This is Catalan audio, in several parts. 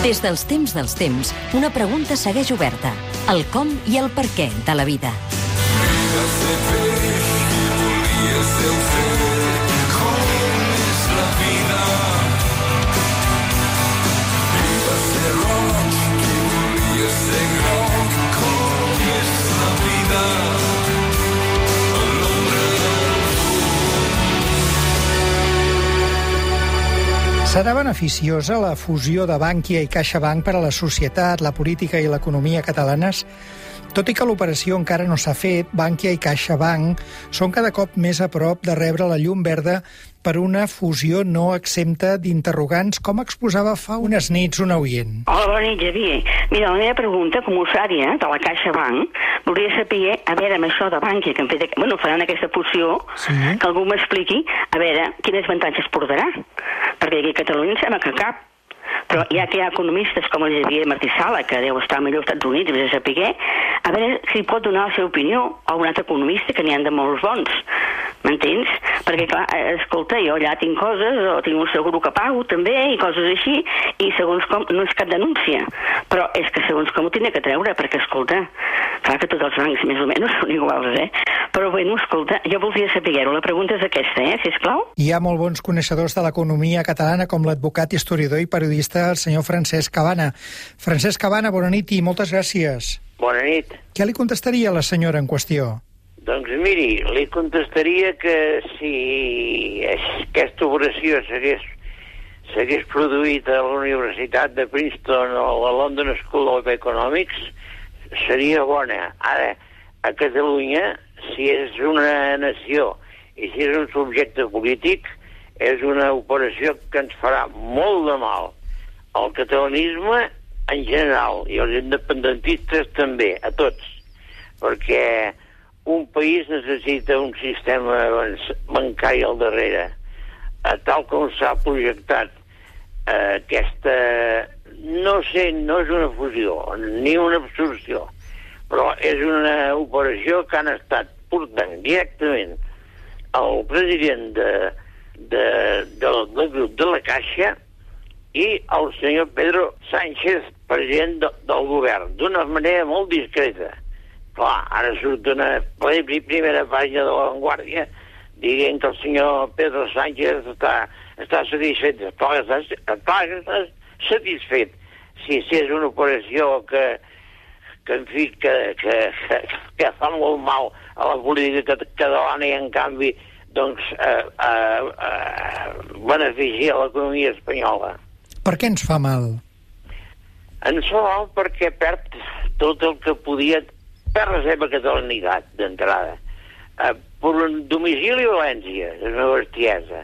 Des dels temps dels temps, una pregunta segueix oberta. El com i el per què de la vida. Serà beneficiosa la fusió de Bankia i CaixaBank per a la societat, la política i l'economia catalanes? Tot i que l'operació encara no s'ha fet, Bankia i CaixaBank són cada cop més a prop de rebre la llum verda per una fusió no exempta d'interrogants, com exposava fa unes nits un oient. Hola, bona nit, Javier. Mira, la meva pregunta, com usuària de la Caixa Bank, volia saber, a veure, amb això de Bankia, que han fet, bueno, faran aquesta fusió, Sí. que algú m'expliqui, a veure, quins avantatges portarà. Perquè aquí a Catalunya em sembla que cap. Però ja que hi ha economistes com el Javier Martí Sala, que deu estar millor als Estats Units, a saber, a veure si pot donar la seva opinió a un altre economista, que n'hi han de molts bons. M'entens? Perquè, clar, eh, escolta, jo allà tinc coses, o tinc un seguro que pago també, i coses així, i segons com, no és cap denúncia, però és que segons com ho tindré que treure, perquè, escolta, clar que tots els bancs més o menys són iguals, eh? Però, bueno, escolta, jo voldria saber-ho. La pregunta és aquesta, eh, sisplau? Hi ha molt bons coneixedors de l'economia catalana, com l'advocat, historiador i periodista, el senyor Francesc Cabana. Francesc Cabana, bona nit i moltes gràcies. Bona nit. Què li contestaria a la senyora en qüestió? Doncs miri, li contestaria que si aquesta operació s'hagués s'hagués produït a la Universitat de Princeton o a la London School of Economics, seria bona. Ara, a Catalunya, si és una nació i si és un subjecte polític, és una operació que ens farà molt de mal al catalanisme en general i als independentistes també, a tots, perquè un país necessita un sistema ban- bancari al darrere, tal com s'ha projectat eh, aquesta... No sé, no és una fusió, ni una absorció, però és una operació que han estat portant directament el president de, de, del, del grup de la Caixa i el senyor Pedro Sánchez, president de, del govern, d'una manera molt discreta. Clar, ara surt una pri- primera pàgina de la Vanguardia dient que el senyor Pedro Sánchez està, està satisfet. Clar està, clar està satisfet. Si, si és una operació que, que en fi, que, que, que, que fa molt mal a la política cat- catalana i en canvi doncs eh, eh, eh, beneficia l'economia espanyola. Per què ens fa mal? Ens fa mal perquè perd tot el que podia perd la seva catalanitat d'entrada. Eh, per un domicili a València, és una bestiesa.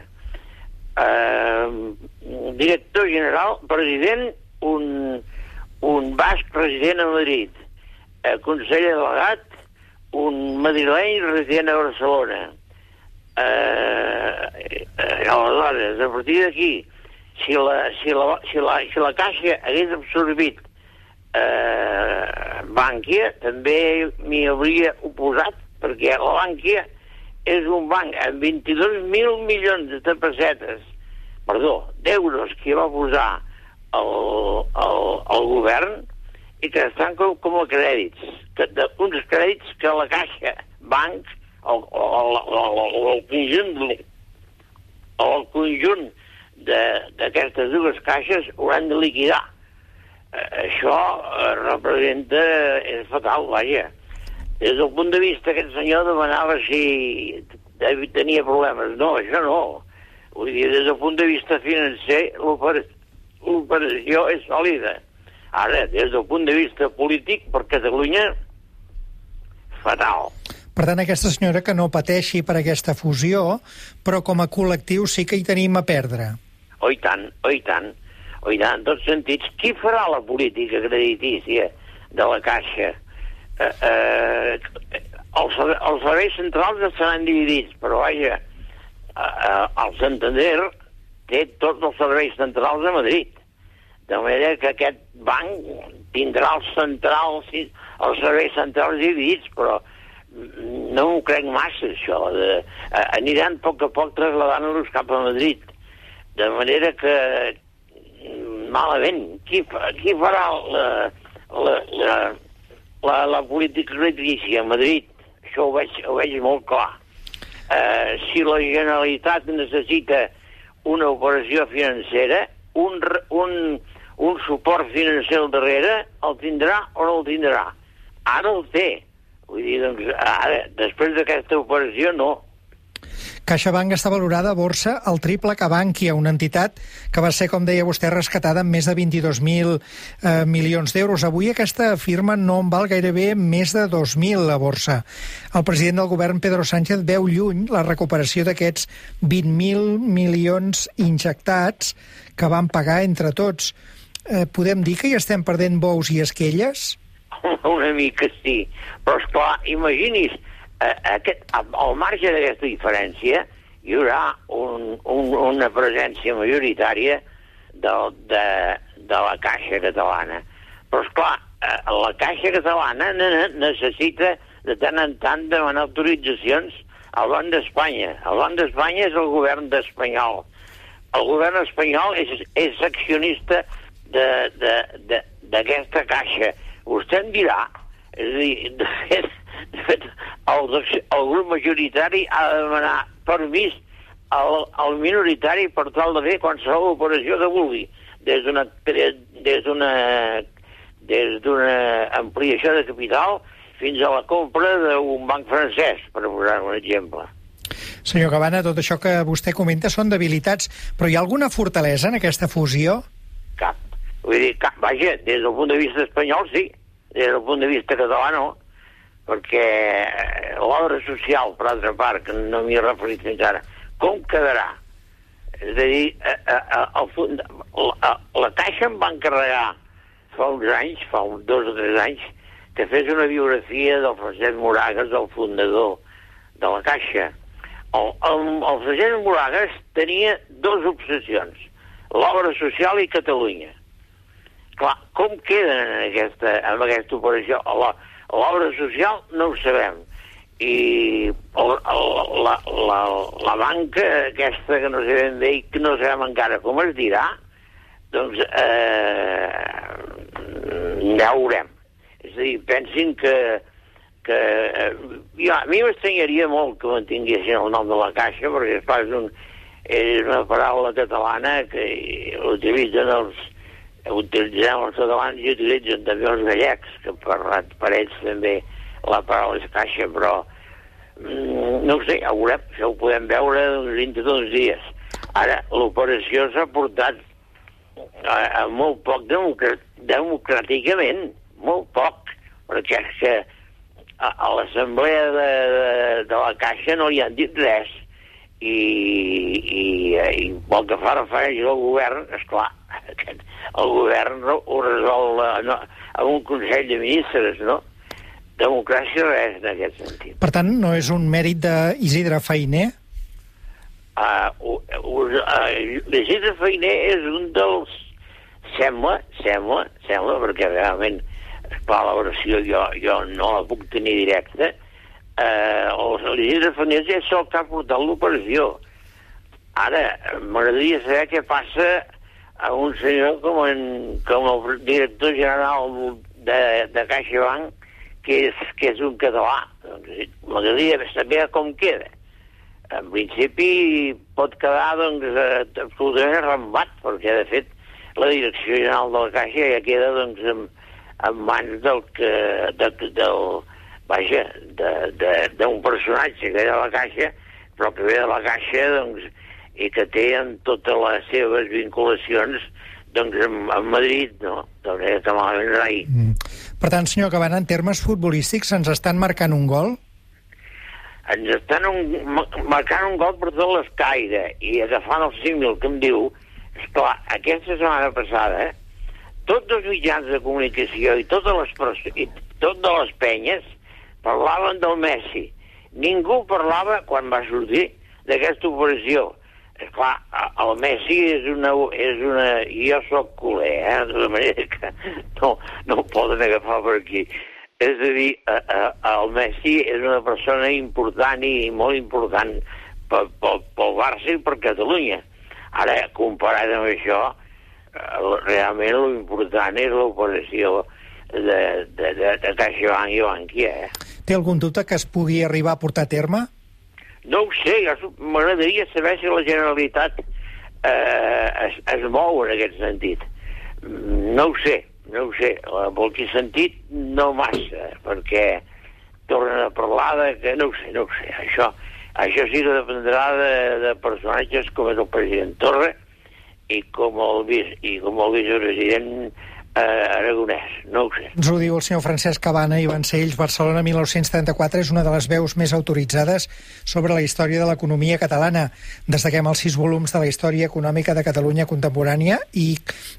Eh, director general, president, un, un basc resident a Madrid. Eh, conseller delegat, un madrileny resident a Barcelona. Eh, eh, aleshores, a partir d'aquí, si la, si, la, si, la, si la Caixa hagués absorbit eh, Bànquia, també m'hi hauria oposat, perquè la Bànquia és un banc amb 22.000 milions de pessetes, perdó, d'euros que va posar el, el, el govern i que estan com, com a crèdits, que, de, uns crèdits que la Caixa Banc, el, el, el, el, el conjunt el conjunt d'aquestes dues caixes hauran de liquidar. Eh, això eh, representa... és fatal, vaja. Des del punt de vista aquest senyor demanava si tenia problemes. No, això no. Vull dir, des del punt de vista financer, l'opera- l'operació és sòlida. Ara, des del punt de vista polític, per Catalunya, fatal. Per tant, aquesta senyora que no pateixi per aquesta fusió, però com a col·lectiu sí que hi tenim a perdre. Oh, i tant, oh, i tant. Oh, i tant, en tots sentits. Qui farà la política creditícia de la Caixa? Eh, eh, els, els serveis centrals estaran dividits, però vaja, eh, eh, el Santander té tots els serveis centrals a Madrid. De manera que aquest banc tindrà els centrals, els serveis centrals dividits, però no m'ho crec massa, això. De, eh, aniran a poc a poc trasladant-los cap a Madrid. De manera que malament. Qui, qui farà la, la, la, la, la política crediticia a Madrid? Això ho veig, ho veig molt clar. Uh, si la Generalitat necessita una operació financera, un, un, un suport financer al darrere, el tindrà o no el tindrà? Ara el té. Vull dir, doncs, ara, després d'aquesta operació, no. CaixaBank està valorada a borsa al triple que Bankia, una entitat que va ser, com deia vostè, rescatada amb més de 22.000 eh, milions d'euros. Avui aquesta firma no en val gairebé més de 2.000 a borsa. El president del govern, Pedro Sánchez, veu lluny la recuperació d'aquests 20.000 milions injectats que van pagar entre tots. Eh, podem dir que hi estem perdent bous i esquelles? Una mica sí, però esclar, imagini's, aquest, al marge d'aquesta diferència hi haurà un, un, una presència majoritària de, de, de la Caixa Catalana. Però, esclar, eh, la Caixa Catalana necessita de tant en tant demanar autoritzacions al Banc d'Espanya. El Banc d'Espanya és el govern espanyol. El govern espanyol és, és accionista d'aquesta caixa. Vostè em dirà, és a dir, de fet, de fet el, el grup majoritari ha de demanar permís al, al minoritari per tal de fer qualsevol operació que vulgui, des d'una des d'una des d'una ampliació de capital fins a la compra d'un banc francès, per posar un exemple. Senyor Cabana, tot això que vostè comenta són debilitats, però hi ha alguna fortalesa en aquesta fusió? Cap. Vull dir, cap, vaja, des del punt de vista espanyol sí, des del punt de vista català perquè eh, l'obra social, per altra part, que no m'hi he referit fins ara, com quedarà? És a dir, eh, eh, el, la, la Caixa em va encarregar fa uns anys, fa uns dos o tres anys, que fes una biografia del Francesc Moragas, el fundador de la Caixa. El, el, el Francesc Moragas tenia dues obsessions, l'obra social i Catalunya. Clar, com queden en aquesta, en aquesta operació? L'obra social no ho sabem. I el, el, la, la, la banca aquesta que no sabem bé i que no sabem encara com es dirà, doncs eh, ja ho veurem. És a dir, pensin que, que eh, ja, a mi m'estranyaria molt que mantinguessin el nom de la Caixa, perquè és, un, és una paraula catalana que utilitzen els, utilitzem els catalans i utilitzen també els gallecs, que per, per ells també la paraula és caixa, però mm, no ho sé, ja ho veurem, això ho podem veure dintre d'uns dies. Ara, l'operació s'ha portat a, a molt poc democràtic, democràticament, molt poc, perquè és que a, a l'assemblea de, de, de la Caixa no li han dit res i, i, i pel que fa referència al govern, és clar, aquest, el govern ho resol eh, no, amb un Consell de Ministres, no? Democràcia res, en aquest sentit. Per tant, no és un mèrit d'Isidre Feiner? Uh, uh, uh, L'Isidre Feiner és un dels... Sembla, sembla, sembla, perquè realment, esclar, l'oració jo, jo no la puc tenir directa, uh, l'Isidre Feiner és el que ha portat l'operació. Ara, m'agradaria saber què passa a un senyor com, en, com el director general de, de CaixaBank, que és, que és un català. Doncs, M'agradaria saber com queda. En principi pot quedar doncs, absolutament arrembat, perquè de fet la direcció general de la Caixa ja queda doncs, en, en mans del que, de, del, vaja, d'un personatge que era la Caixa, però que ve de la Caixa doncs, i que té en totes les seves vinculacions doncs amb, amb Madrid, no? Manera que malament rai. Mm. Per tant, senyor Cabana, en termes futbolístics ens estan marcant un gol? Ens estan un, marcant un gol per tot l'escaire i agafant el símil que em diu, esclar, aquesta setmana passada, tots els mitjans de comunicació i totes les, i totes les penyes parlaven del Messi. Ningú parlava, quan va sortir, d'aquesta operació clar, el Messi és una... És una jo sóc culer, eh? De manera que no, no ho poden agafar per aquí. És a dir, el Messi és una persona important i molt important pel, pel, pel Barça i per Catalunya. Ara, comparat amb això, eh, realment l'important és l'operació de, de, de, de CaixaBank i Bankia, eh? Té algun dubte que es pugui arribar a portar a terme? No ho sé, m'agradaria saber si la Generalitat eh, es, es mou en aquest sentit. Mm, No ho sé, no ho sé. Eh, he sentit, no massa, perquè tornen a parlar de que no ho sé, no ho sé. Això, això sí que dependrà de, de personatges com és el president Torra i com el, i com el vicepresident eh, Aragonès, no ho sé. Ens ho diu el senyor Francesc Cabana i Vancells. Barcelona 1934 és una de les veus més autoritzades sobre la història de l'economia catalana. Destaquem els sis volums de la història econòmica de Catalunya contemporània i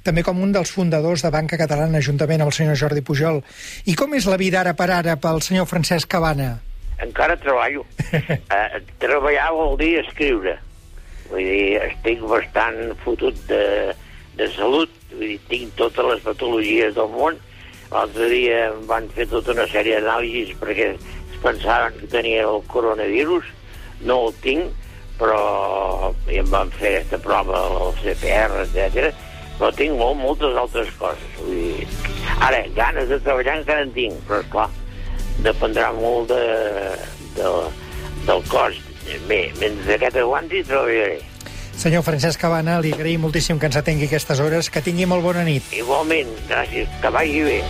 també com un dels fundadors de Banca Catalana, juntament amb el senyor Jordi Pujol. I com és la vida ara per ara pel senyor Francesc Cabana? encara treballo. eh, treballar vol dir escriure. Vull dir, estic bastant fotut de, de salut, vull dir, tinc totes les patologies del món. L'altre dia em van fer tota una sèrie d'anàlisis perquè es pensaven que tenia el coronavirus, no el tinc, però em van fer aquesta prova, el CPR, etc. però tinc molt, moltes altres coses. Vull dir, ara, ganes de treballar encara en tinc, però esclar, dependrà molt de, de, del cost. Bé, mentre aquest aguanti, treballaré. Senyor Francesc Cabana, li agraïm moltíssim que ens atengui aquestes hores. Que tingui molt bona nit. Igualment, gràcies, que vagi bé.